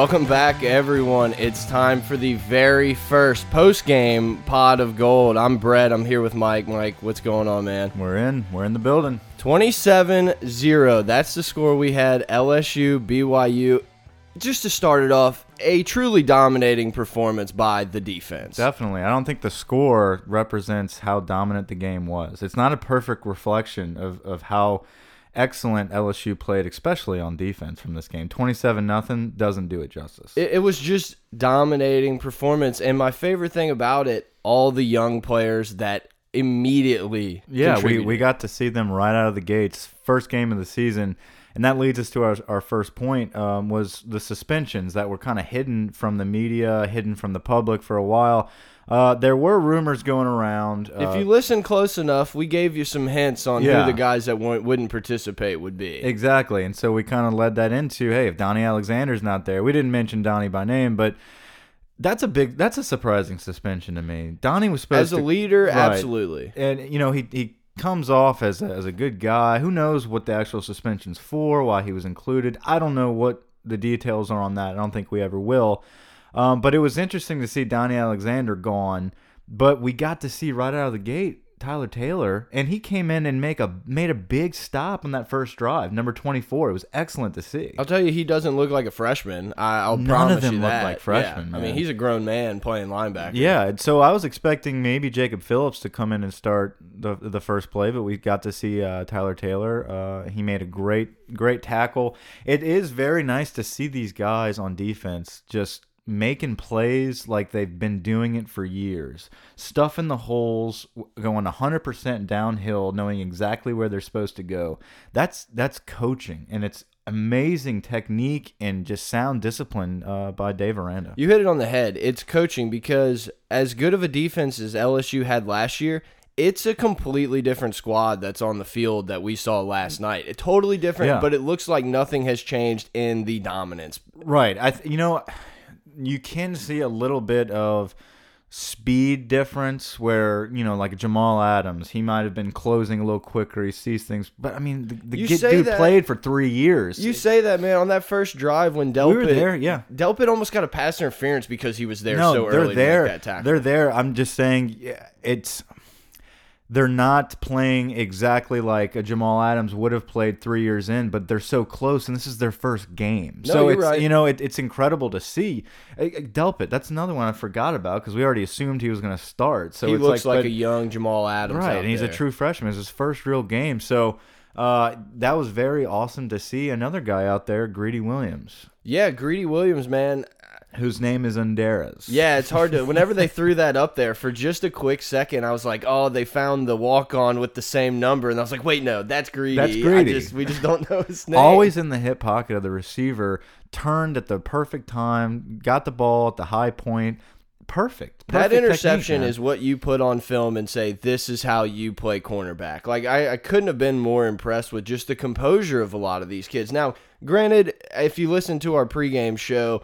Welcome back, everyone. It's time for the very first post game pod of gold. I'm Brett. I'm here with Mike. Mike, what's going on, man? We're in. We're in the building. 27 0. That's the score we had. LSU, BYU. Just to start it off, a truly dominating performance by the defense. Definitely. I don't think the score represents how dominant the game was. It's not a perfect reflection of, of how excellent LSU played, especially on defense from this game. 27 nothing doesn't do it justice. It, it was just dominating performance. And my favorite thing about it, all the young players that immediately yeah, we, we got to see them right out of the gates. First game of the season. And that leads us to our, our first point um, was the suspensions that were kind of hidden from the media, hidden from the public for a while. Uh, there were rumors going around. Uh, If you listen close enough, we gave you some hints on Yeah. who the guys that wouldn't participate would be. Exactly. And so we kind of led that into, hey, if Donnie Alexander's not there, we didn't mention Donnie by name, but that's a big, that's a surprising suspension to me. Donnie was supposed As a to, leader, Right. absolutely. and you know he he comes off as a, as a good guy. Who knows what the actual suspension's for? Why he was included? I don't know what the details are on that. I don't think we ever will. Um, but it was interesting to see Donnie Alexander gone. But we got to see right out of the gate Tyler Taylor, and he came in and make a made a big stop on that first drive, number twenty four. It was excellent to see. I'll tell you, he doesn't look like a freshman. I, I'll None of them you look that. like freshmen, Yeah. I mean, he's a grown man playing linebacker. Yeah, so I was expecting maybe Jacob Phillips to come in and start the the first play, but we got to see uh, Tyler Taylor. Uh, he made a great great tackle. It is very nice to see these guys on defense just making plays like they've been doing it for years, stuffing the holes, going 100% downhill, knowing exactly where they're supposed to go. That's that's coaching, and it's amazing technique and just sound discipline uh, by Dave Aranda. You hit it on the head. It's coaching because as good of a defense as LSU had last year, it's a completely different squad that's on the field that we saw last night. It totally different, Yeah. but it looks like nothing has changed in the dominance. Right. I th you know you can see a little bit of speed difference where, you know, like Jamal Adams, he might have been closing a little quicker, he sees things, but I mean the, the kid- dude that- played for 3 years. You say that, man, on that first drive when Delpit we were there, yeah. Delpit almost got a pass interference because he was there no, so they're early there. that tackle. They're there. I'm just saying yeah, it's they're not playing exactly like a Jamal Adams would have played three years in, but they're so close, and this is their first game. No, so it's right. you know it, it's incredible to see. Delpit, that's another one I forgot about because we already assumed he was going to start. So he looks like, but- a young Jamal Adams. right, and he's there. a true freshman. It's his first real game, so uh, that was very awesome to see. Another guy out there, Greedy Williams, Yeah, Greedy Williams, man. Whose name is Andraez. Yeah, it's hard to. Whenever they threw that up there for just a quick second, I was like, "Oh, they found the walk on with the same number," and I was like, "Wait, no, that's greedy. That's I Greedy. just, we just don't know his name." always in the hip pocket of the receiver, turned at the perfect time, got the ball at the high point. Perfect. that interception is what you put on film and say, "This is how you play cornerback." Like I, I couldn't have been more impressed with just the composure of a lot of these kids. Now, granted, if you listen to our pregame show.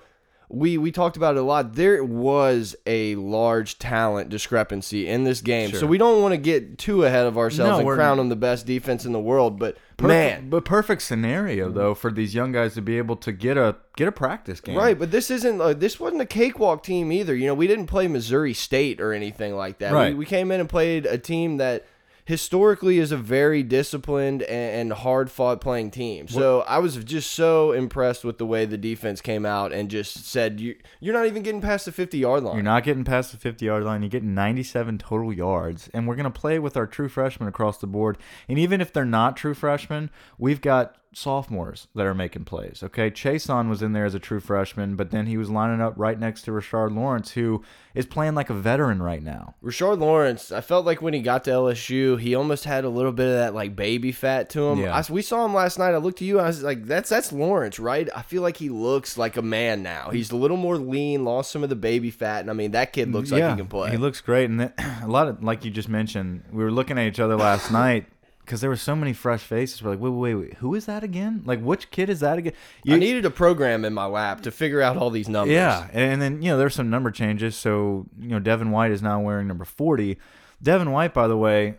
We, we talked about it a lot. There was a large talent discrepancy in this game, so we don't want to get too ahead of ourselves No, and crown them the best defense in the world. But Perfect- man, but perfect scenario though for these young guys to be able to get a get a practice game. Right, but this isn't uh, this wasn't a cakewalk team either. You know, we didn't play Missouri State or anything like that. We, we came in and played a team that historically is a very disciplined and, and hard fought playing team. So I was just so impressed with the way the defense came out and just said you you're not even getting past the 50 yard line. You're not getting past the 50 yard line. You're getting 97 total yards. And we're going to play with our true freshmen across the board. And even if they're not true freshmen, we've got sophomores that are making plays. Okay. Chason was in there as a true freshman, but then he was lining up right next to Rashard Lawrence, who is playing like a veteran right now. Rashard Lawrence, I felt like when he got to LSU, he almost had a little bit of that like baby fat to him. Yeah. I, we saw him last night. I looked at you. I was like, "That's that's Lawrence, right?" I feel like he looks like a man now. He's a little more lean, lost some of the baby fat, and I mean that kid looks like he can play. He looks great. And then, a lot of, like you just mentioned, we were looking at each other last night because there were so many fresh faces. We're like, wait, wait, wait, who is that again? Like, which kid is that again? I needed a program in my lap to figure out all these numbers. Yeah, and then you know there's some number changes. So you know Devin White is now wearing number 40. Devin White, by the way,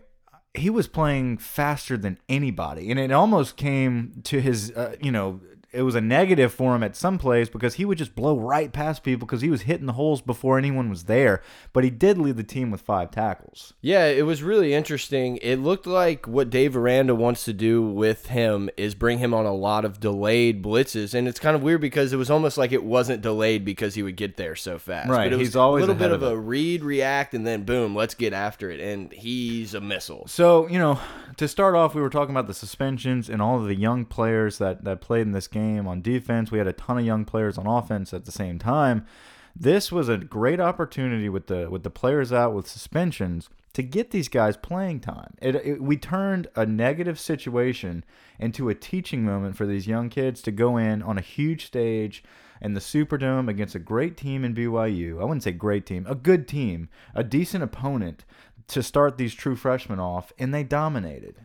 he was playing faster than anybody, and it almost came to his uh, you know it was a negative for him at some plays because he would just blow right past people because he was hitting the holes before anyone was there. But he did lead the team with five tackles. Yeah, it was really interesting. It looked like what Dave Aranda wants to do with him is bring him on a lot of delayed blitzes, and it's kind of weird because it was almost like it wasn't delayed because he would get there so fast. Right, but it was he's always a little bit of, of a read, react, and then boom, let's get after it. And he's a missile. So, you know, to start off, we were talking about the suspensions and all of the young players that, that played in this game on defense. We had a ton of young players on offense at the same time. This was a great opportunity with the with the players out with suspensions to get these guys playing time. It, it, we turned a negative situation into a teaching moment for these young kids to go in on a huge stage in the Superdome against a great team in BYU. I wouldn't say great team, a good team, a decent opponent to start these true freshmen off, and they dominated.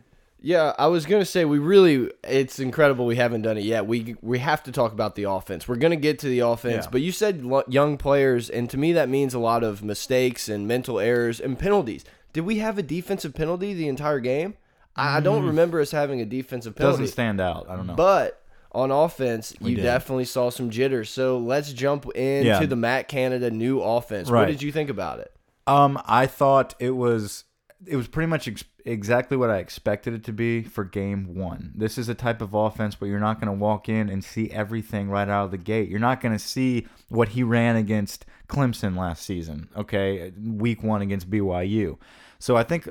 Yeah, I was gonna say we really. It's incredible we haven't done it yet. We we have to talk about the offense. We're gonna get to the offense, Yeah. but you said young players, and to me that means a lot of mistakes and mental errors and penalties. Did we have a defensive penalty the entire game? I I don't remember us having a defensive penalty. Mm. Doesn't stand out. I don't know. But on offense, you did. definitely saw some jitters. So let's jump into Yeah. the Matt Canada new offense. What did you think about it? Um, I thought it was it was pretty much ex exactly what I expected it to be for game one. This is a type of offense where you're not going to walk in and see everything right out of the gate. You're not going to see what he ran against Clemson last season. Okay, week one against BYU. So I think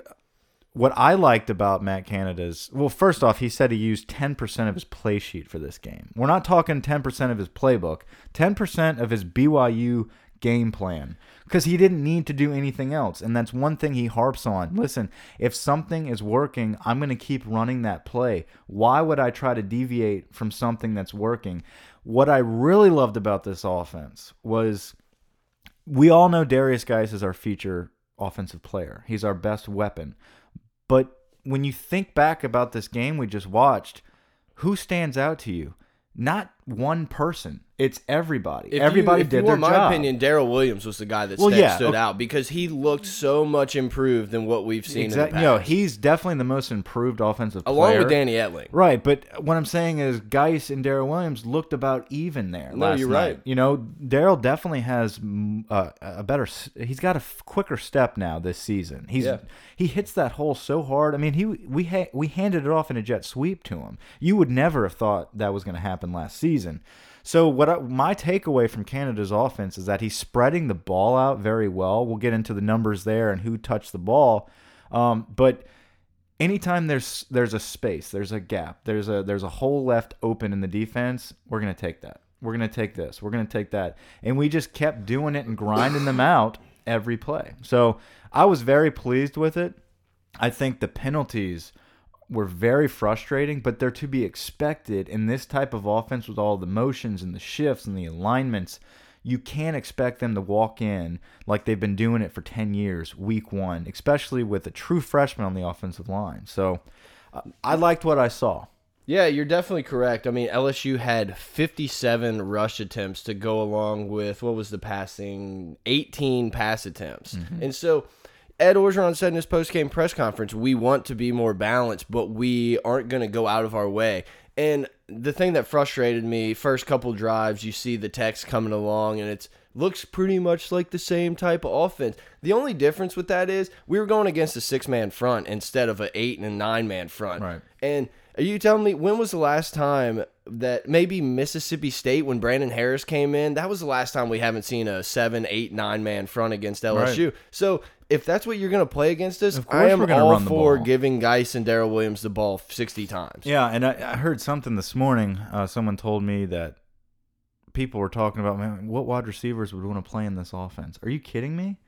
what I liked about Matt Canada's well, first off, he said he used 10% of his play sheet for this game. We're not talking 10% of his playbook, 10% of his BYU game plan because he didn't need to do anything else. And that's one thing he harps on. Listen, if something is working, I'm going to keep running that play. Why would I try to deviate from something that's working? What I really loved about this offense was we all know Derrius Guice is our feature offensive player. He's our best weapon. But when you think back about this game we just watched, who stands out to you? Not one person. It's everybody. If everybody you, did you their my job. opinion, Darrel Williams was the guy that Well, yeah, stood okay. out because he looked so much improved than what we've seen Exactly. in the No, he's definitely the most improved offensive along player. with Danny Etling. Right, but what I'm saying is Guice and Darrel Williams looked about even there. No, you're night. right. You know, Darrel definitely has uh, a better. He's got a f- quicker step now this season. He's Yeah. he hits that hole so hard. I mean, he we ha we handed it off in a jet sweep to him. You would never have thought that was going to happen last season. So what I, my takeaway from Canada's offense is that he's spreading the ball out very well. We'll get into the numbers there and who touched the ball, um, but anytime there's there's a space, there's a gap, there's a there's a hole left open in the defense, we're gonna take that. We're gonna take this. We're gonna take that, and we just kept doing it and grinding them out every play. So I was very pleased with it. I think the penalties were very frustrating, but they're to be expected in this type of offense with all the motions and the shifts and the alignments. You can't expect them to walk in like they've been doing it for 10 years, week one, especially with a true freshman on the offensive line. So uh, I liked what I saw. Yeah, you're definitely correct. I mean, LSU had 57 rush attempts to go along with what was the passing 18 pass attempts. And so Ed Orgeron said in his post-game press conference, "We want to be more balanced, but we aren't going to go out of our way." And the thing that frustrated me, first couple drives, you see the text coming along and it's looks pretty much like the same type of offense. The only difference with that is we were going against a six-man front instead of an eight and a nine-man front. Right. And are you telling me when was the last time that maybe Mississippi State when Brandon Harris came in? That was the last time we haven't seen a seven, eight, nine man front against LSU. So if that's what you're going to play against us, I am all run for giving Guice and Darrel Williams the ball 60 times. Yeah, and I, I heard something this morning. Uh, someone told me that people were talking about, man, what wide receivers would want to play in this offense? Are you kidding me?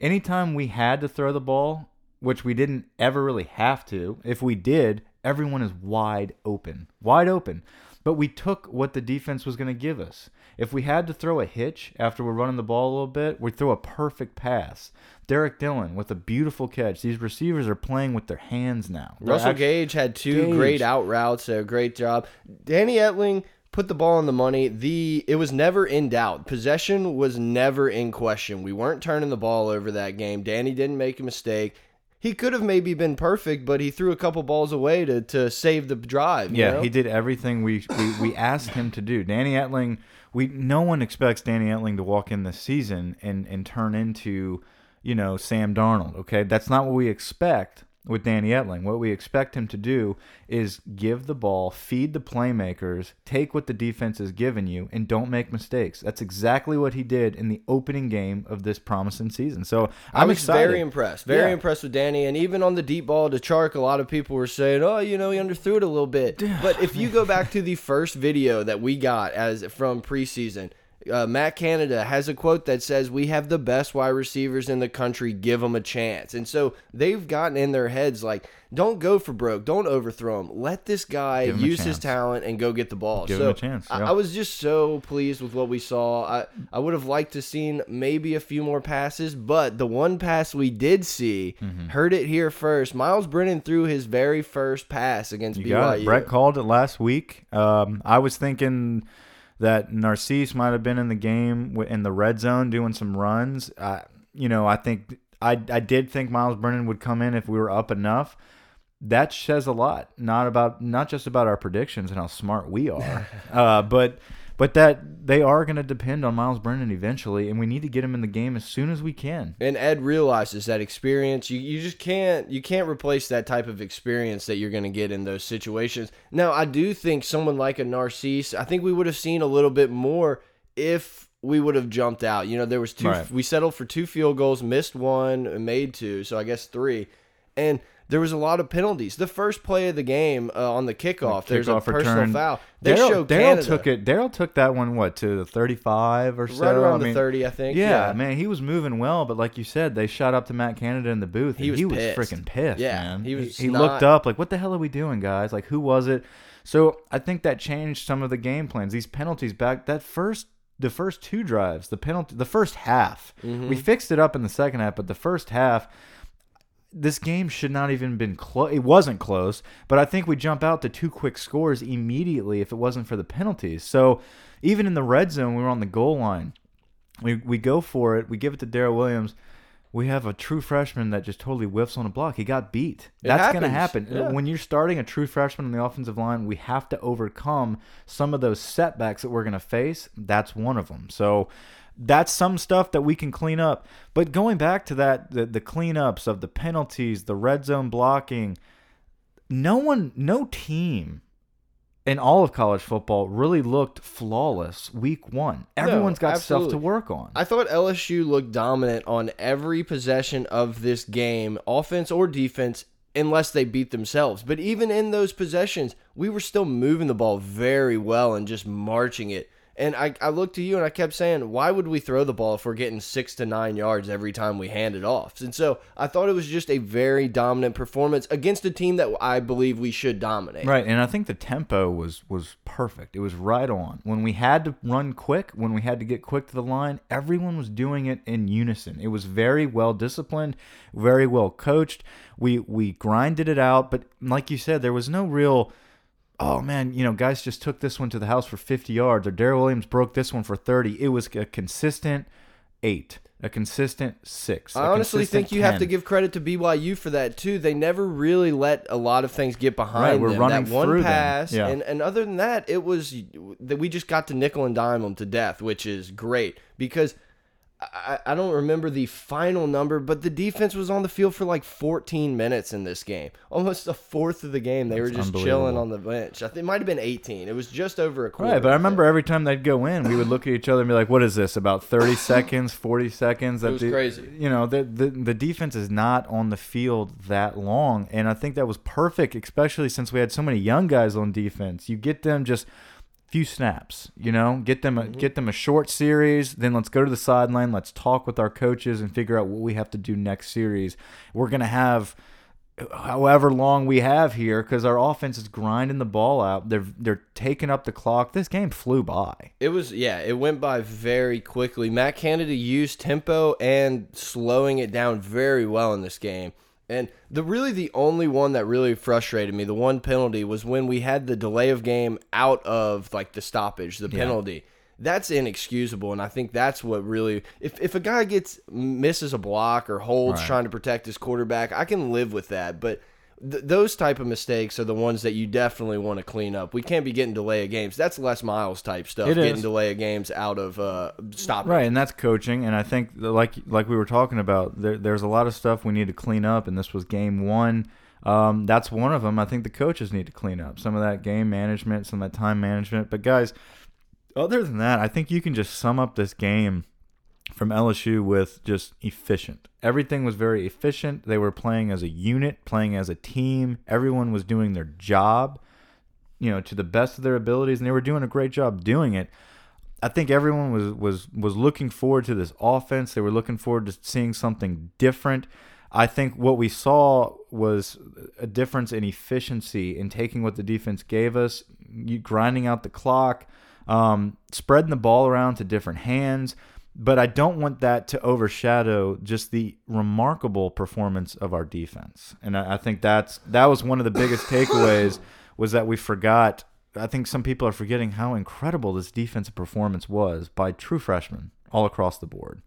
Anytime we had to throw the ball, which we didn't ever really have to, if we did, everyone is wide open. Wide open. But we took what the defense was going to give us. If we had to throw a hitch after we're running the ball a little bit, we'd throw a perfect pass. Derrick Dillon with a beautiful catch. These receivers are playing with their hands now. They're Russell Gage had two Gage. great out routes, a great job. Danny Etling put the ball on the money. The it was never in doubt. Possession was never in question. We weren't turning the ball over that game. Danny didn't make a mistake. He could have maybe been perfect, but he threw a couple balls away to, to save the drive. Yeah, know? he did everything we, we we asked him to do. Danny Etling, we no one expects Danny Etling to walk in this season and and turn into, you know, Sam Darnold. Okay, that's not what we expect with Danny Etling. What we expect him to do is give the ball, feed the playmakers, take what the defense has given you, and don't make mistakes. That's exactly what he did in the opening game of this promising season. So I I'm was excited. very impressed. Very Yeah. impressed with Danny. And even on the deep ball to Chark, a lot of people were saying, "Oh, you know, he underthrew it a little bit." But if you go back to the first video that we got as from preseason, uh, Matt Canada has a quote that says, "We have the best wide receivers in the country. Give them a chance." And so they've gotten in their heads like, "Don't go for broke. Don't overthrow him. Let this guy Give him a use his talent and go get the ball." Give so him a chance, I, yeah. I was just so pleased with what we saw. I I would have liked to seen maybe a few more passes, but the one pass we did see, Mm-hmm. heard it here first. Myles Brennan threw his very first pass against You BYU. Brett called it last week. Um, I was thinking that Narcisse might have been in the game in the red zone doing some runs. Uh, you know, I think I I did think Myles Brennan would come in if we were up enough. That says a lot, not about not just about our predictions and how smart we are, uh, but but that they are going to depend on Myles Brennan eventually, and we need to get him in the game as soon as we can. and Ed realizes that experience you, you just can't you can't replace that type of experience that you're going to get in those situations. Now, I do think someone like a Narcisse, I think we would have seen a little bit more if we would have jumped out. You know, there was two Right. we settled for two field goals, missed one, and made two, so I guess 3. And there was a lot of penalties. The first play of the game uh, on the kickoff, there's a personal return. foul. They Darrel Darrel took it. Darrel took that one what to the 35 or so. right around I the mean, 30, I think. Yeah, man, he was moving well, but like you said, they shot up to Matt Canada in the booth. He and was he was freaking pissed. Yeah, man. he was He, not- looked up like, "What the hell are we doing, guys? Like, who was it?" So I think that changed some of the game plans. These penalties back that first. The first two drives, the penalty, the first half, Mm-hmm. we fixed it up in the second half, but the first half, this game should not even been close. It wasn't close, but I think we jump out to two quick scores immediately if it wasn't for the penalties. So even in the red zone, we were on the goal line. We we go for it. We give it to Darrel Williams. We have a true freshman that just totally whiffs on a block. He got beat. It That's going to happen. Uh, yeah. When you're starting a true freshman on the offensive line, we have to overcome some of those setbacks that we're going to face. That's one of them. So that's some stuff that we can clean up. But going back to that, the, the cleanups of the penalties, the red zone blocking, no one, no team in all of college football really looked flawless week one. Everyone's got stuff to work on. I thought LSU looked dominant on every possession of this game, offense or defense, unless they beat themselves. But even in those possessions, we were still moving the ball very well and just marching it. And I, I looked to you and I kept saying, why would we throw the ball if we're getting six to nine yards every time we hand it off? And so I thought it was just a very dominant performance against a team that I believe we should dominate. Right, and I think the tempo was was perfect. It was right on. When we had to run quick, when we had to get quick to the line, everyone was doing it in unison. It was very well disciplined, very well coached. We we grinded it out, but like you said, there was no real oh man, you know, guys just took this one to the house for 50 yards or Darrel Williams broke this one for 30. It was a consistent 8, a consistent 6. I honestly think you have to give credit to BYU for that too. They never really let a lot of things get behind Right, we're them. running that one pass, Yeah. and and other than that, it was that we just got to nickel and dime them to death, which is great because. I, I don't remember the final number, but the defense was on the field for like 14 minutes in this game. Almost a fourth of the game, they were just chilling on the bench. I think it might have been 18. It was just over a quarter. Right, but I remember every time they'd go in, we would look at each other and be like, "What is this? About thirty seconds, forty seconds?" That was the- crazy. You know, the, the the defense is not on the field that long, and I think that was perfect, especially since we had so many young guys on defense. You get them just few snaps, you know, get them a, mm-hmm. get them a short series, then let's go to the sideline, let's talk with our coaches and figure out what we have to do next series. We're gonna have however long we have here because our offense is grinding the ball out. They're they're taking up the clock. This game flew by. It was yeah, it went by very quickly. Matt Canada used tempo and slowing it down very well in this game. And the really the only one that really frustrated me, the one penalty was when we had the delay of game out of like the stoppage, the penalty. that's inexcusable. And I think that's what really, if, if a guy gets misses a block or holds Right. trying to protect his quarterback, I can live with that. But th those type of mistakes are the ones that you definitely want to clean up. We can't be getting delay of games. That's Les Miles type stuff. It getting is. delay of games out of uh, stop. Right, and that's coaching. And I think, like like we were talking about, there, there's a lot of stuff we need to clean up. And this was game one. Um, that's one of them. I think the coaches need to clean up some of that game management, some of that time management. But guys, other than that, I think you can just sum up this game from LSU with just efficient. Everything was very efficient. They were playing as a unit, playing as a team. Everyone was doing their job, you know, to the best of their abilities, and they were doing a great job doing it. I think everyone was was was looking forward to this offense. They were looking forward to seeing something different. I think what we saw was a difference in efficiency in taking what the defense gave us, grinding out the clock, um, spreading the ball around to different hands. But I don't want that to overshadow just the remarkable performance of our defense. And I, I think that's that was one of the biggest takeaways was that we forgot. I think some people are forgetting how incredible this defensive performance was by true freshmen all across the board.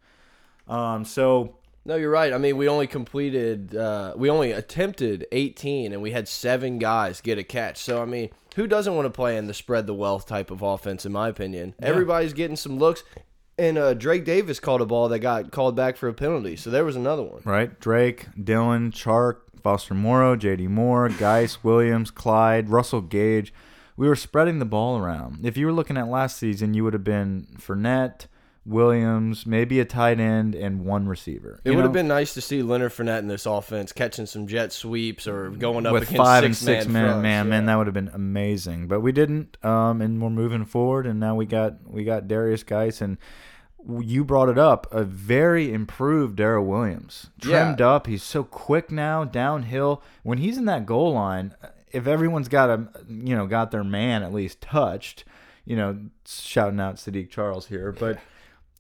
Um, so No, you're right. I mean, we only completed, uh, we only attempted 18, and we had seven guys get a catch. So, I mean, who doesn't want to play in the spread the wealth type of offense, in my opinion? Everybody's getting some looks. And uh, Drake Davis called a ball that got called back for a penalty. So there was another one. right, Drake, Dillon, Chark, Foster Moreau, J.D. Moore, Guice, Williams, Clyde, Russell Gage. We were spreading the ball around. If you were looking at last season, you would have been Fournette, Williams, maybe a tight end, and one receiver. It You would have been nice to see Leonard Fournette in this offense catching some jet sweeps or going up with against five and six six man, man, fronts. man, man, that would have been amazing. But we didn't, um, and we're moving forward. And now we got we got Derrius Guice, and you brought it up, a very improved Darrel Williams, trimmed up. He's so quick now downhill. When he's in that goal line, if everyone's got a you know got their man at least touched, you know, shouting out Saahdiq Charles here, but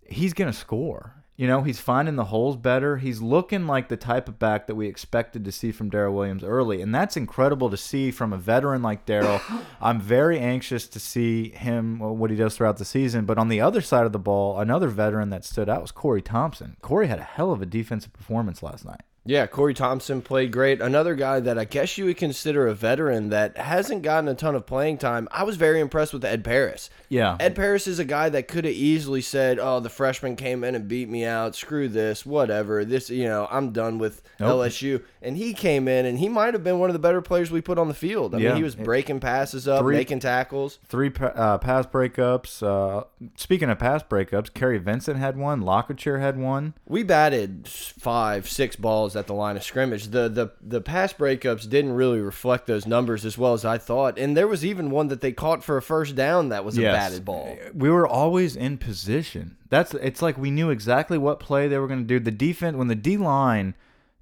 he's going to score. You know, he's finding the holes better. He's looking like the type of back that we expected to see from Darrel Williams early. And that's incredible to see from a veteran like Darrel. I'm very anxious to see him, what he does throughout the season. But on the other side of the ball, another veteran that stood out was Corey Thompson. Corey had a hell of a defensive performance last night. Yeah, Corey Thompson played great. Another guy that I guess you would consider a veteran that hasn't gotten a ton of playing time. I was very impressed with Ed Paris. Yeah. Ed Paris is a guy that could have easily said, "Oh, the freshman came in and beat me out. Screw this, whatever. This, you know, I'm done with Nope. LSU." And he came in, and he might have been one of the better players we put on the field. I Yeah. mean, he was breaking passes up, Three- making tackles. Three uh, pass breakups. Uh, speaking of pass breakups, Kary Vincent had one. Lockachir had one. We batted five, six balls at the line of scrimmage. The the the pass breakups didn't really reflect those numbers as well as I thought. And there was even one that they caught for a first down that was a Yes. batted ball. We were always in position. That's it's like we knew exactly what play they were going to do. The defense when the D line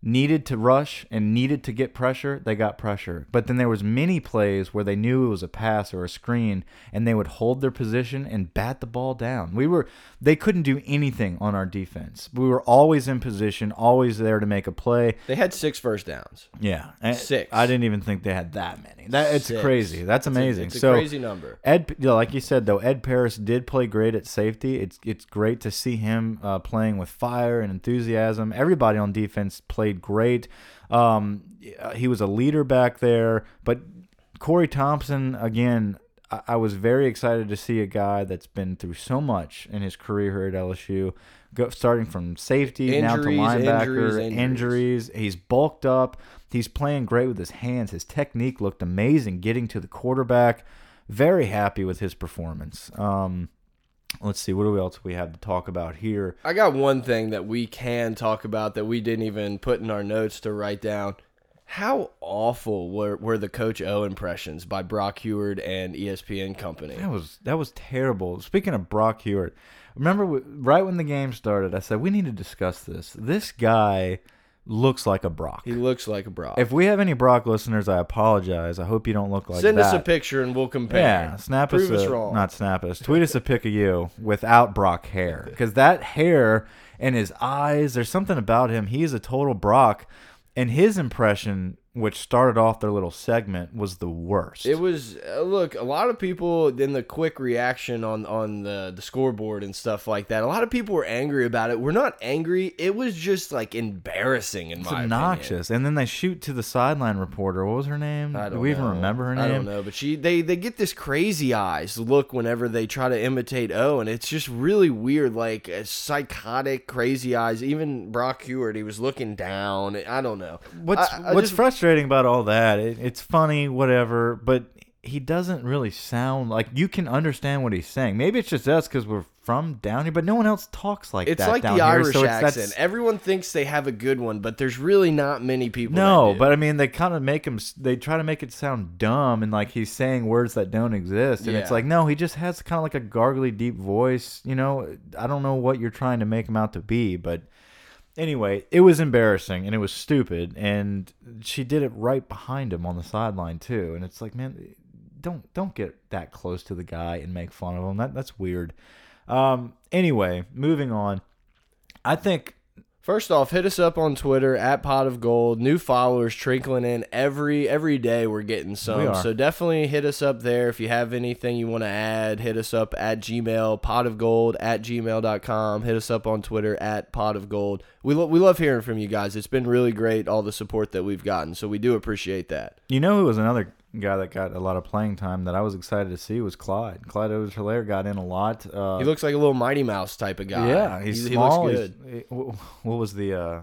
needed to rush and needed to get pressure, they got pressure. But then there was many plays where they knew it was a pass or a screen and they would hold their position and bat the ball down. We were they couldn't do anything on our defense. We were always in position, always there to make a play. They had six first downs. Yeah, and Six. I didn't even think they had that many. That it's Six. crazy. That's It's a- amazing. It's a, so crazy number. Ed, like you said though, Ed Paris did play great at safety. It's it's great to see him uh, playing with fire and enthusiasm. Everybody on defense played great. Um, he was a leader back there, but Corey Thompson again. I, I was very excited to see a guy that's been through so much in his career here at LSU, go, starting from safety now to linebacker, injuries, injuries. injuries. He's bulked up. He's playing great with his hands. His technique looked amazing getting to the quarterback. Very happy with his performance. Um, let's see, what else we have to talk about here? I got one thing that we can talk about that we didn't even put in our notes to write down. How awful were, were the Coach O impressions by Brock Huard and ESPN Company? That was that was terrible. Speaking of Brock Huard, remember right when the game started, I said we need to discuss this. This guy looks like a Brock. He looks like a Brock. If we have any Brock listeners, I apologize. I hope you don't look like Send that. us a picture and we'll compare. Yeah, snap Prove us, us a, wrong. not snap us. Tweet us a pic of you without Brock hair, because that hair and his eyes, there's something about him. He is a total Brock, and his impression which started off their little segment, was the worst. It was uh, look. A lot of people in the quick reaction on on the the scoreboard and stuff like that. A lot of people were angry about it. We're not angry. It was just like embarrassing in It's my obnoxious. And then they shoot to the sideline reporter. What was her name? I don't Do we even remember her name? I don't know, but she they they get this crazy eyes look whenever they try to imitate O, and it's just really weird, like psychotic crazy eyes. Even Brock Huard, he was looking down. I don't know. What's I- I What's just- frustrating about all that? It, it's funny, whatever, but he doesn't really sound like you can understand what he's saying. Maybe it's just us because we're from down here, but no one else talks like It's that. like down the here, Irish so it's- that's- accent. Everyone thinks they have a good one, but there's really not many people. No, but I mean, they kind of make him. They try to make it sound dumb and like he's saying words that don't exist, and it's like no, he just has kind of like a gargly deep voice. You know, I don't know what you're trying to make him out to be, but anyway, it was embarrassing and it was stupid, and she did it right behind him on the sideline too, and it's like, man, don't don't get that close to the guy and make fun of him. That that's weird. Um. Anyway, moving on. I think First off, hit us up on Twitter at Pot of Gold. New followers trickling in every every day. We're getting some, We so definitely hit us up there. If you have anything you want to add, hit us up at Gmail Pot of Gold at gmail.com. Hit us up on Twitter at Pot of Gold. We lo we love hearing from you guys. It's been really great all the support that we've gotten, so we do appreciate that. You know who was another guy that got a lot of playing time that I was excited to see was Clyde. Clyde Edwards-Hilaire got in a lot. Uh, He looks like a little Mighty Mouse type of guy. yeah, he's he, small. He looks good. he- what was the, uh,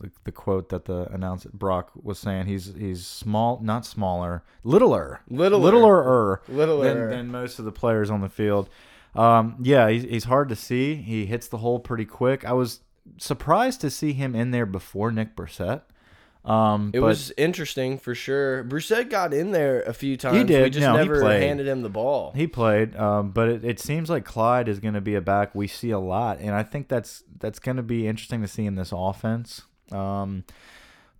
the the quote that the announcer Brock was saying? He's he's small, not smaller, littler, Littler. littler, Littler. than, than most of the players on the field. Um, yeah, he's, he's hard to see. He hits the hole pretty quick. I was surprised to see him in there before Nick Brossette. Um, It was interesting for sure. Brossette got in there a few times. We did. We just No, he never played. handed him the ball. He played, um, but it, it seems like Clyde is going to be a back we see a lot, and I think that's that's going to be interesting to see in this offense. Um,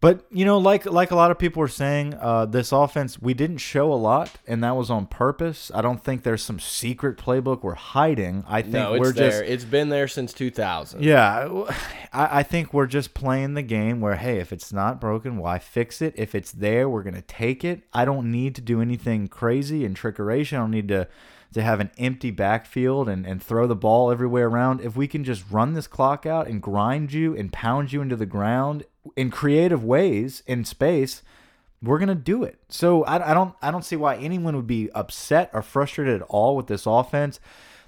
but you know, like like a lot of people were saying, uh, this offense we didn't show a lot, and that was on purpose. I don't think there's some secret playbook we're hiding. I think no, it's we're there. just It's been there since 2000. yeah, I, I think we're just playing the game where, hey, if it's not broken, why fix it? If it's there, we're gonna take it. I don't need to do anything crazy and trickeration. I don't need to to have an empty backfield and, and throw the ball everywhere around. If we can just run this clock out and grind you and pound you into the ground in creative ways in space, we're gonna do it. So I, I don't I don't see why anyone would be upset or frustrated at all with this offense.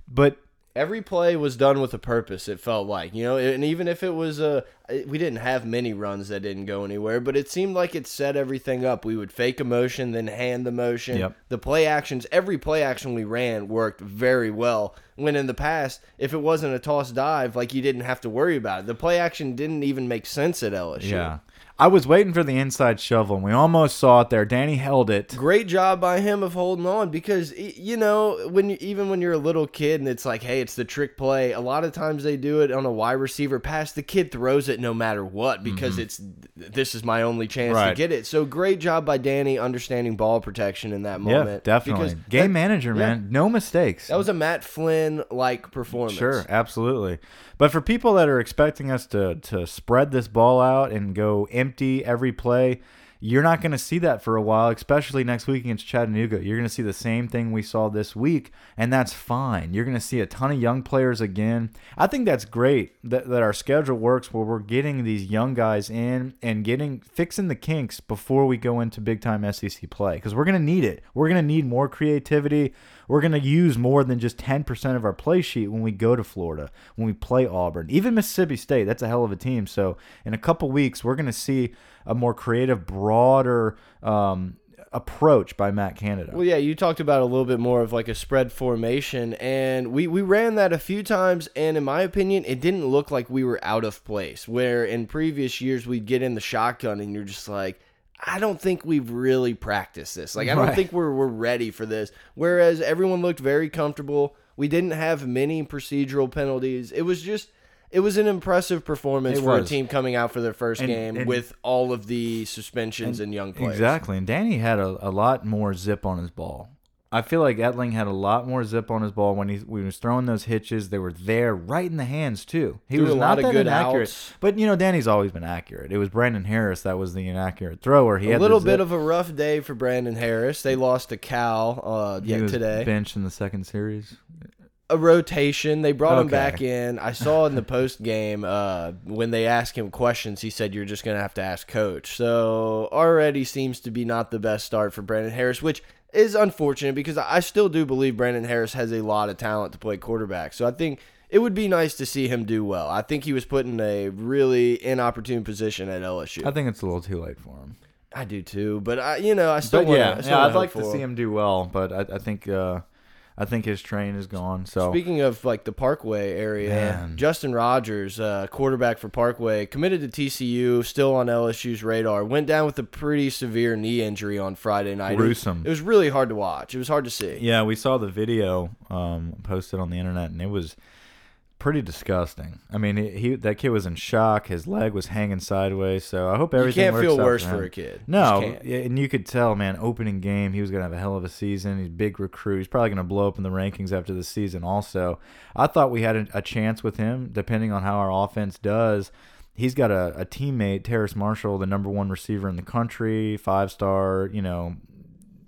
But Every play was done with a purpose. It felt like you know, and even if it was a, we didn't have many runs that didn't go anywhere, but it seemed like it set everything up. We would fake a motion, then hand the motion. Yep. The play actions, every play action we ran worked very well. When in the past, if it wasn't a toss dive, like you didn't have to worry about it. The play action didn't even make sense at LSU. Yeah. I was waiting for the inside shovel, and we almost saw it there. Danny held it. great job by him of holding on because you know when you, even when you're a little kid and it's like hey it's the trick play a lot of times they do it on a wide receiver pass the kid throws it no matter what because it's this is my only chance to Mm-hmm. Get it so great job by Danny understanding ball protection in that moment. Yeah, definitely. because Game that, manager, man. No mistakes. that was a Matt Flynn like performance Sure, absolutely. But for people that are expecting us to to spread this ball out and go empty every play, you're not going to see that for a while, especially next week against Chattanooga. You're going to see the same thing we saw this week, and that's fine. You're going to see a ton of young players again. I think that's great that, that our schedule works where we're getting these young guys in and getting fixing the kinks before we go into big time SEC play because we're going to need it. We're going to need more creativity. We're going to use more than just 10% of our play sheet when we go to Florida, when we play Auburn, even Mississippi State. That's a hell of a team. So in a couple weeks, we're going to see a more creative, broader um, approach by Matt Canada. Well, yeah, you talked about a little bit more of like a spread formation, and we, we ran that a few times, and in my opinion, it didn't look like we were out of place. Where in previous years we'd get in the shotgun, and you're just like, I don't think we've really practiced this. Like, I don't Right. think we're we're ready for this. Whereas everyone looked very comfortable. We didn't have many procedural penalties. It was just. It was an impressive performance It for a team coming out for their first And- game and- with all of the suspensions and, young players. Exactly. And Danny had a, a lot more zip on his ball. I feel like Etling had a lot more zip on his ball when he, when he was throwing those hitches. They were there, right in the hands too. He Threw was a not lot of that good inaccurate, outs. but you know Danny's always been accurate. It was Brandon Harris that was the inaccurate thrower. He A had little bit zip. of a rough day for Brandon Harris. They lost to Cal uh, He yet was today. benched in the second series. a rotation. They brought him Okay. back in. I saw in the post game uh, when they asked him questions, he said, "You're just gonna have to ask coach." So already seems to be not the best start for Brandon Harris, which is unfortunate because I still do believe Brandon Harris has a lot of talent to play quarterback. So I think. It would be nice to see him do well. I think he was put in a really inopportune position at LSU. I think it's a little too late for him. I do too, but I, you know, I still But wanna, yeah, yeah, I'd like to see him do well, but I, I think uh, I think his train is gone. So Speaking of like the Parkway area, Man. Justin Rogers, uh, quarterback for Parkway, committed to TCU, still on LSU's radar. Went down with a pretty severe knee injury on Friday night. It- Gruesome. It was really hard to watch. It was hard to see. yeah, we saw the video um, posted on the internet, and it was pretty disgusting. I mean, he, he that kid was in shock. His leg was hanging sideways. So I hope You everything. can't works feel worse for, for a kid. No, and you could tell, man. Opening game, he was gonna have a hell of a season. He's a big recruit. He's probably gonna blow up in the rankings after the season. Also, I thought we had a, a chance with him, depending on how our offense does. He's got a, a teammate, Terrace Marshall, the number one receiver in the country, five star, you know,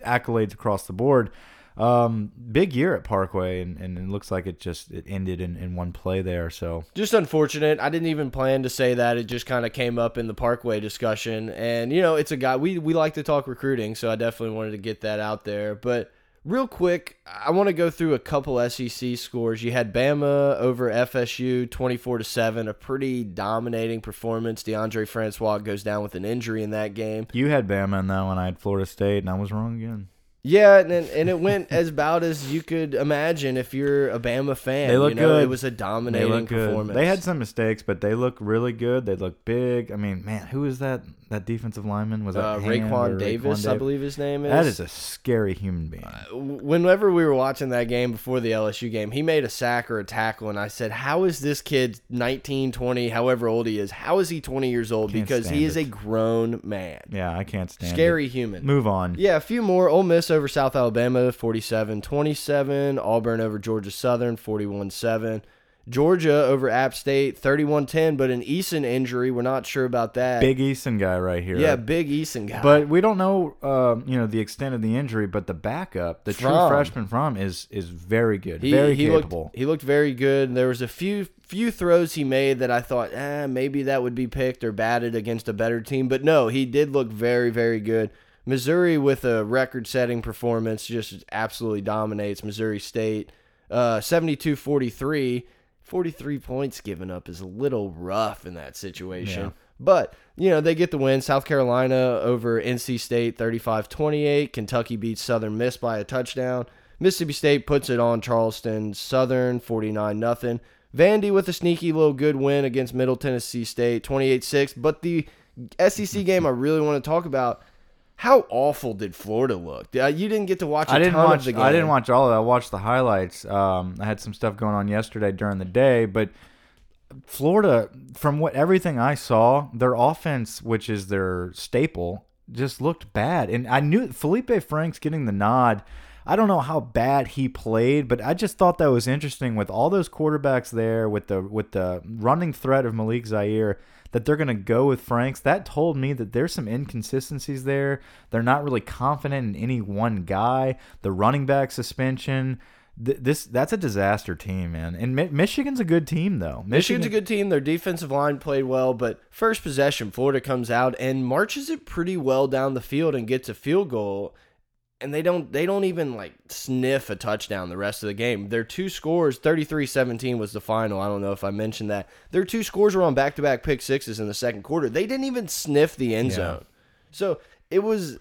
accolades across the board. Um, big year at Parkway, and, and it looks like it just it ended in, in one play there. So Just unfortunate. I didn't even plan to say that. It just kind of came up in the Parkway discussion. And, you know, it's a guy, we, we like to talk recruiting, so I definitely wanted to get that out there. But real quick, I want to go through a couple SEC scores. You had Bama over FSU 24 to 7, a pretty dominating performance. Deondre Francois goes down with an injury in that game. you had Bama in that one. I had Florida State, and I was wrong again. Yeah, and and it went as about as you could imagine if you're a Bama fan. They look you know, good. It was a They dominating good. performance. They had some mistakes, but they look really good. They look big. I mean, man, who is that? That defensive lineman was that uh, Raekwon Davis, Raekwon I believe his name is. That is a scary human being. whenever we were watching that game before the LSU game, he made a sack or a tackle, and I said, How is this kid 19, 20, however old he is? How is he 20 years old? Can't because he is it. a grown man. yeah, I can't stand Scary it. human. Move on. Yeah, a few more. Ole Miss over South Alabama, 47 27. Auburn over Georgia Southern, 41 7. Georgia over App State, 31 10, but an Eason injury. We're not sure about that. Big Eason guy right here. Yeah, big Eason guy. But we don't know, um, you know, the extent of the injury. But the backup, the true freshman from, is is very good, He, very he capable. Looked, he looked very good. There was a few few throws he made that I thought, eh, maybe that would be picked or batted against a better team. But no, he did look very, very good. Missouri with a record-setting performance just absolutely dominates Missouri State. Uh, 72-43. 43 points given up is a little rough in that situation. Yeah. But, you know, they get the win. South Carolina over NC State 35 28. Kentucky beats Southern Miss by a touchdown. Mississippi State puts it on Charleston Southern 49 0. Vandy with a sneaky little good win against Middle Tennessee State 28 6. But the SEC game I really want to talk about how awful did Florida look? Uh, you didn't get to watch a I didn't ton watch. of the game. I didn't watch all of it. I watched the highlights. Um, I had some stuff going on yesterday during the day, but Florida, from what everything I saw, their offense, which is their staple, just looked bad. And I knew Feleipe Franks getting the nod. I don't know how bad he played, but I just thought that was interesting with all those quarterbacks there, with the with the running threat of Malik Zaire, that they're going to go with Franks. That told me that there's some inconsistencies there. They're not really confident in any one guy. The running back suspension. th- This that's a disaster team, man. And Mi Michigan's a good team though. Michigan's a good team. Their defensive line played well, but first possession, Florida comes out and marches it pretty well down the field and gets a field goal. And they don't they don't even like sniff a touchdown the rest of the game. Their two scores, 33-17 was the final. I don't know if I mentioned that. Their two scores were on back-to-back pick sixes in the second quarter. They didn't even sniff the end Yeah. zone. So, it was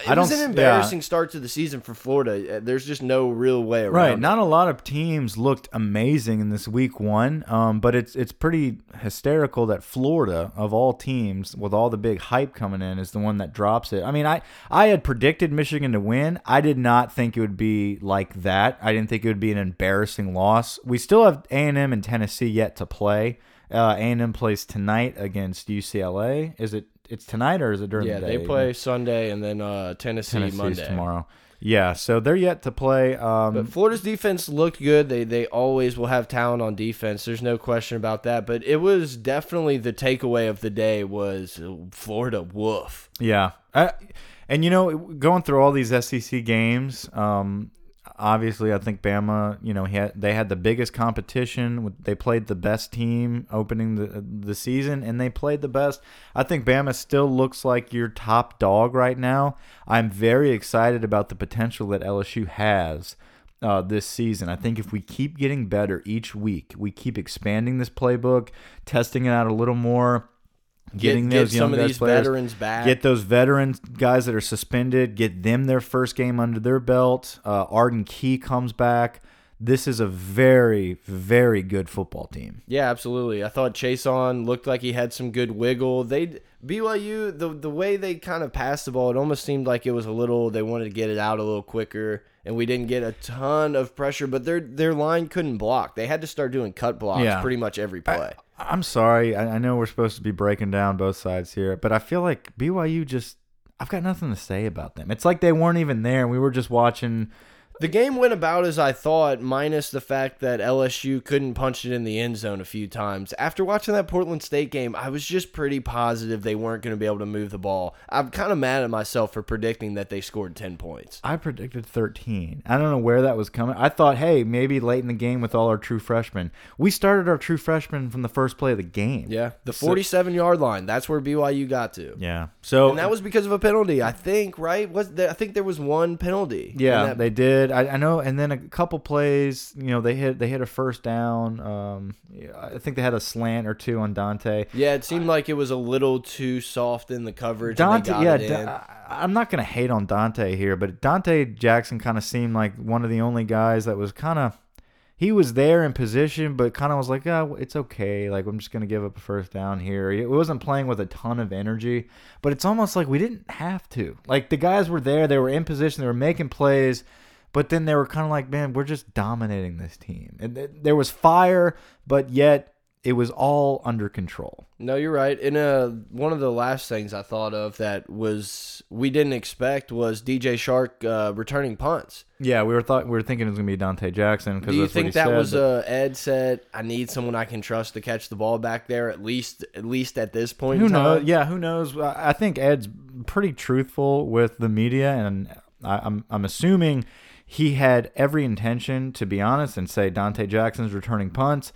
it I don't was an yeah. embarrassing start to the season for Florida. Uh, There's just no real way around Right. it. Not a lot of teams looked amazing in this week one, um, but it's it's pretty hysterical that Florida, of all teams, with all the big hype coming in, is the one that drops it. I mean, I I had predicted Michigan to win. I did not think it would be like that. I didn't think it would be an embarrassing loss. We still have A and M and Tennessee yet to play. Uh, A and M plays tonight against UCLA. Is it? It's tonight or is it during Yeah, the day? Yeah, they play Sunday and then uh, Tennessee, Tennessee's Monday. tomorrow. Yeah, so they're yet to play. Um, But Florida's defense looked good. They they always will have talent on defense. There's no question about that. But it was definitely the takeaway of the day was Florida woof. Yeah, I, and you know, going through all these SEC games, um, obviously, I think Bama. You know, had, they had the biggest competition. They played the best team opening the the season, and they played the best. I think Bama still looks like your top dog right now. I'm very excited about the potential that LSU has. Uh, this season. I think if we keep getting better each week, we keep expanding this playbook, testing it out a little more, getting get, those get young some of guys these players, veterans back. Get those veteran guys that are suspended, get them their first game under their belt. Uh, Arden Key comes back. This is a very, very good football team. Yeah, absolutely. I thought Chase on looked like he had some good wiggle. They BYU the the way they kind of passed the ball, it almost seemed like it was a little they wanted to get it out a little quicker, and we didn't get a ton of pressure. But their their line couldn't block. They had to start doing cut blocks Yeah. pretty much every play. I'm sorry. I, I know we're supposed to be breaking down both sides here, but I feel like BYU just. I've got nothing to say about them. It's like they weren't even there. We were just watching. The game went about as I thought, minus the fact that LSU couldn't punch it in the end zone a few times. After watching that Portland State game, I was just pretty positive they weren't going to be able to move the ball. I'm kind of mad at myself for predicting that they scored 10 points. I predicted 13. I don't know where that was coming. I thought, hey, maybe late in the game with all our true freshmen. We started our true freshmen from the first play of the game. Yeah, the 47 yard line. That's where BYU got to. Yeah. So And that was because of a penalty, I think, right? Was there, I think there was one penalty. Yeah, that- they did. I, I know, and then a couple plays, you know, they hit they hit a first down. Um, I think they had a slant or two on Donte. yeah, it seemed like it was a little too soft in the coverage. Donte, got yeah. Da- I- I'm not gonna hate on Donte here, but Donte Jackson kind of seemed like one of the only guys that was kind of. He was there in position, but kind of was like, "Oh, it's okay. Like I'm just gonna give up a first down here." It wasn't playing with a ton of energy, but it's almost like we didn't have to. Like the guys were there, they were in position, they were making plays. But then they were kind of like, man, we're just dominating this team. And th- there was fire, but yet it was all under control. No, you're right. And uh, one of the last things I thought of that was we didn't expect was DJ Chark uh, returning punts. Yeah, we were thought we were thinking it was gonna be Donte Jackson Do you think that said, was uh, Ed said? I need someone I can trust to catch the ball back there at least, at least at this point. who knows? Yeah, who knows? I I think Ed's pretty truthful with the media, and I, I'm I'm assuming he had every intention to be honest and say Donte Jackson's returning punts.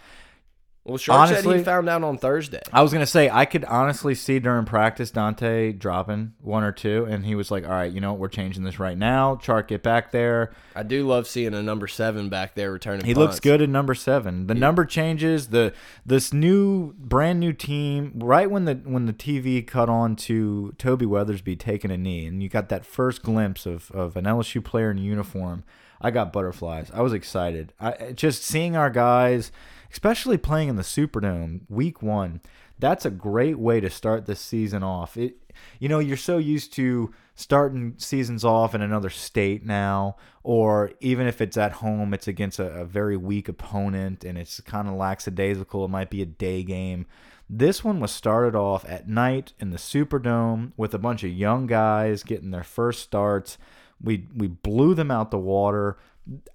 Well, Chark said he found out on Thursday. I was gonna say I could honestly see during practice Donte dropping one or two, and he was like, "All right, you know what? We're changing this right now. Chark, get back there." I do love seeing a number seven back there returning. He punts. looks good in number seven. The number changes. The this new brand new team. Right when the when the TV cut on to Toby Weathersby taking a knee, and you got that first glimpse of of an LSU player in uniform. I got butterflies. I was excited. I just seeing our guys, especially playing in the Superdome week one. That's a great way to start this season off. It, you know, you're so used to starting seasons off in another state now, or even if it's at home, it's against a, a very weak opponent and it's kind of lackadaisical. It might be a day game. This one was started off at night in the Superdome with a bunch of young guys getting their first starts. We we blew them out the water.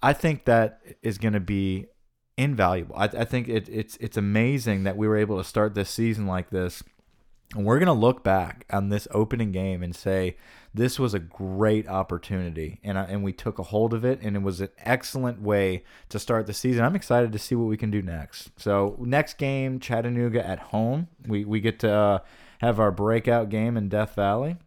I think that is going to be invaluable. I, I think it, it's it's amazing that we were able to start this season like this. And we're going to look back on this opening game and say this was a great opportunity and I, and we took a hold of it and it was an excellent way to start the season. I'm excited to see what we can do next. So, next game Chattanooga at home. We we get to uh, have our breakout game in Death Valley.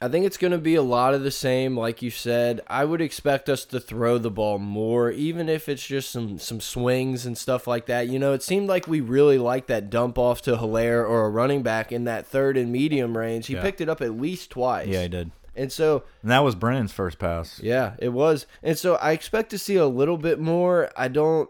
I think it's going to be a lot of the same, like you said. I would expect us to throw the ball more, even if it's just some some swings and stuff like that. You know, it seemed like we really liked that dump off to Hilaire or a running back in that third and medium range. He Yeah. picked it up at least twice. Yeah, he did. And so, And that was Brennan's first pass. yeah, it was. And so I expect to see a little bit more. I don't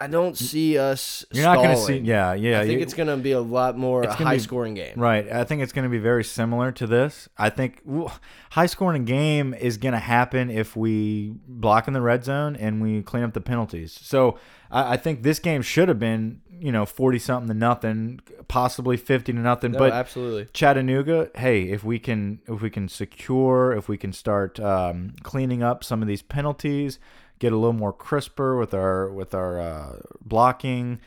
I don't see us You're not going to see stalling. yeah, yeah. I think you- it's going to be a lot more It's gonna high be- scoring game. Right. I think it's going to be very similar to this. I think w- high scoring game is going to happen if we block in the red zone and we clean up the penalties. So I, I think this game should have been you know, 40 something to nothing, possibly 50 to nothing. No, but absolutely. Chattanooga, hey, if we can if we can secure, if we can start um, cleaning up some of these penalties, get a little more crisper with our with our uh, blocking,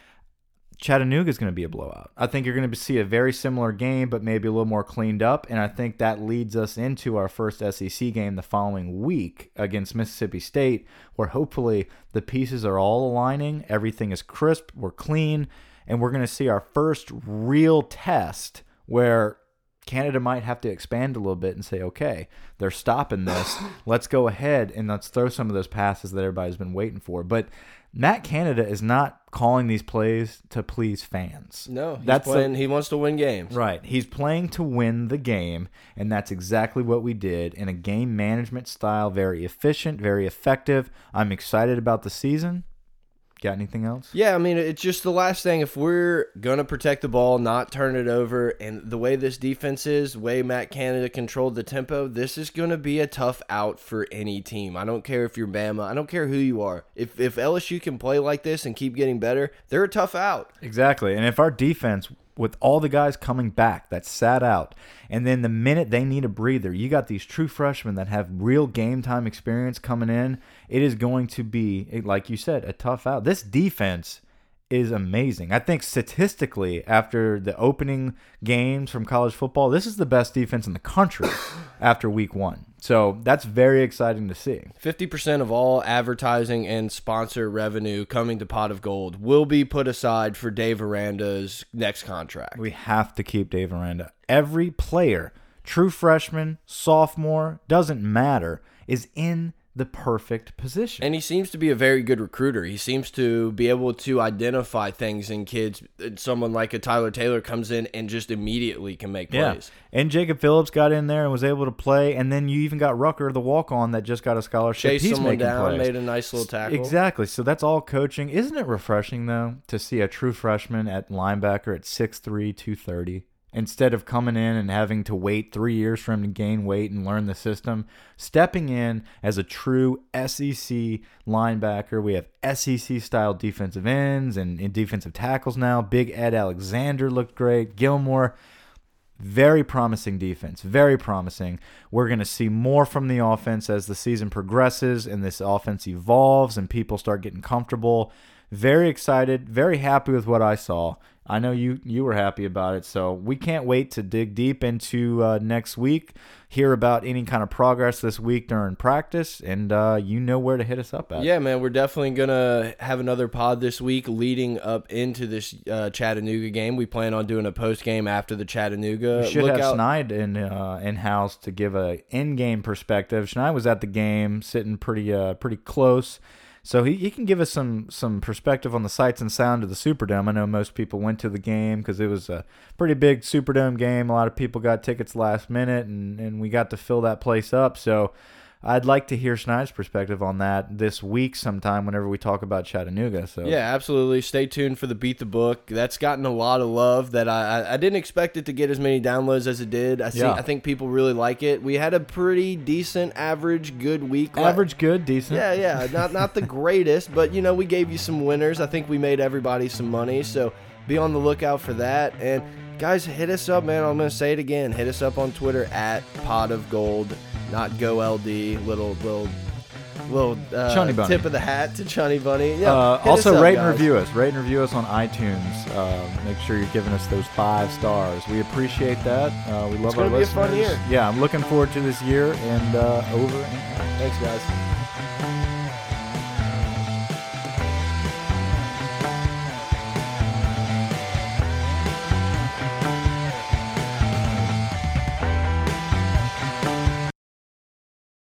Chattanooga is going to be a blowout. I think you're going to see a very similar game, but maybe a little more cleaned up. And I think that leads us into our first SEC game the following week against Mississippi State, where hopefully the pieces are all aligning, everything is crisp, we're clean, and we're going to see our first real test where Canada might have to expand a little bit and say, okay, they're stopping this. let's go ahead and let's throw some of those passes that everybody's been waiting for. But Matt Canada is not calling these plays to please fans. No, he's That's playing. he wants to win games. Right. He's playing to win the game, and that's exactly what we did in a game management style. Very efficient, very effective. I'm excited about the season. Got anything else? Yeah, I mean, it's just the last thing. If we're gonna protect the ball, not turn it over, and the way this defense is, the way Matt Canada controlled the tempo, this is gonna be a tough out for any team. I don't care if you're Bama. I don't care who you are. If if LSU can play like this and keep getting better, they're a tough out. Exactly. And if our defense, with all the guys coming back that sat out, and then the minute they need a breather, you got these true freshmen that have real game time experience coming in, it is going to be, eh, like you said, a tough out. This defense is amazing. I think statistically, after the opening games from college football, this is the best defense in the country after week one. So that's very exciting to see. 50% of all advertising and sponsor revenue coming to Pot of Gold will be put aside for Dave Aranda's next contract. We have to keep Dave Aranda. Every player, true freshman, sophomore, doesn't matter, is in the perfect position. And he seems to be a very good recruiter. He seems to be able to identify things in kids. Someone like a Tyler Taylor comes in and just immediately can make yeah. plays. And Jacob Phillips got in there and was able to play. And then you even got Rucker, the walk on, that just got a scholarship. Chased He's someone down, plays. made a nice little tackle. Exactly. So that's all coaching. Isn't it refreshing, though, to see a true freshman at linebacker at 6'3, 230? Instead of coming in and having to wait three years for him to gain weight and learn the system, stepping in as a true SEC linebacker. We have SEC style defensive ends and, and defensive tackles now. Big Ed Alexander looked great. Gilmore very promising defense. Very promising. We're going to see more from the offense as the season progresses and this offense evolves and people start getting comfortable. Very excited. Very happy with what I saw. I know you you were happy about it, so we can't wait to dig deep into uh, next week, hear about any kind of progress this week during practice, and uh, you know where to hit us up at. Yeah, man, we're definitely gonna have another pod this week leading up into this uh, Chattanooga game. We plan on doing a post game after the Chattanooga. We should Look have out- Schneid in uh, in house to give a in game perspective. Schneid was at the game, sitting pretty uh pretty close, so he, he can give us some some perspective on the sights and sound of the Superdome. I know most people went to the game because it was a pretty big Superdome game. A lot of people got tickets last minute, and and we got to fill that place up. So. I'd like to hear Schneid's perspective on that this week sometime whenever we talk about Chattanooga. So Yeah, absolutely. Stay tuned for the Beat the Book. That's gotten a lot of love. That I I, I didn't expect it to get as many downloads as it did. I see. Yeah. I think people really like it. We had a pretty decent, average, good week. average, good, decent. Yeah, yeah. Not not the greatest, but you know we gave you some winners. I think we made everybody some money. So be on the lookout for that. And guys, hit us up, man. I'm gonna say it again. Hit us up on Twitter at Pot of Gold, not Go LD. Little little little uh, tip of the hat to Chunny Bunny. Yeah. Uh, also, up, rate and review us. Rate and review us on iTunes. Uh, make sure you're giving us those five stars. We appreciate that. Uh, we love It's our gonna be a listeners. fun year. Yeah, I'm looking forward to this year and uh, over and. Thanks, guys.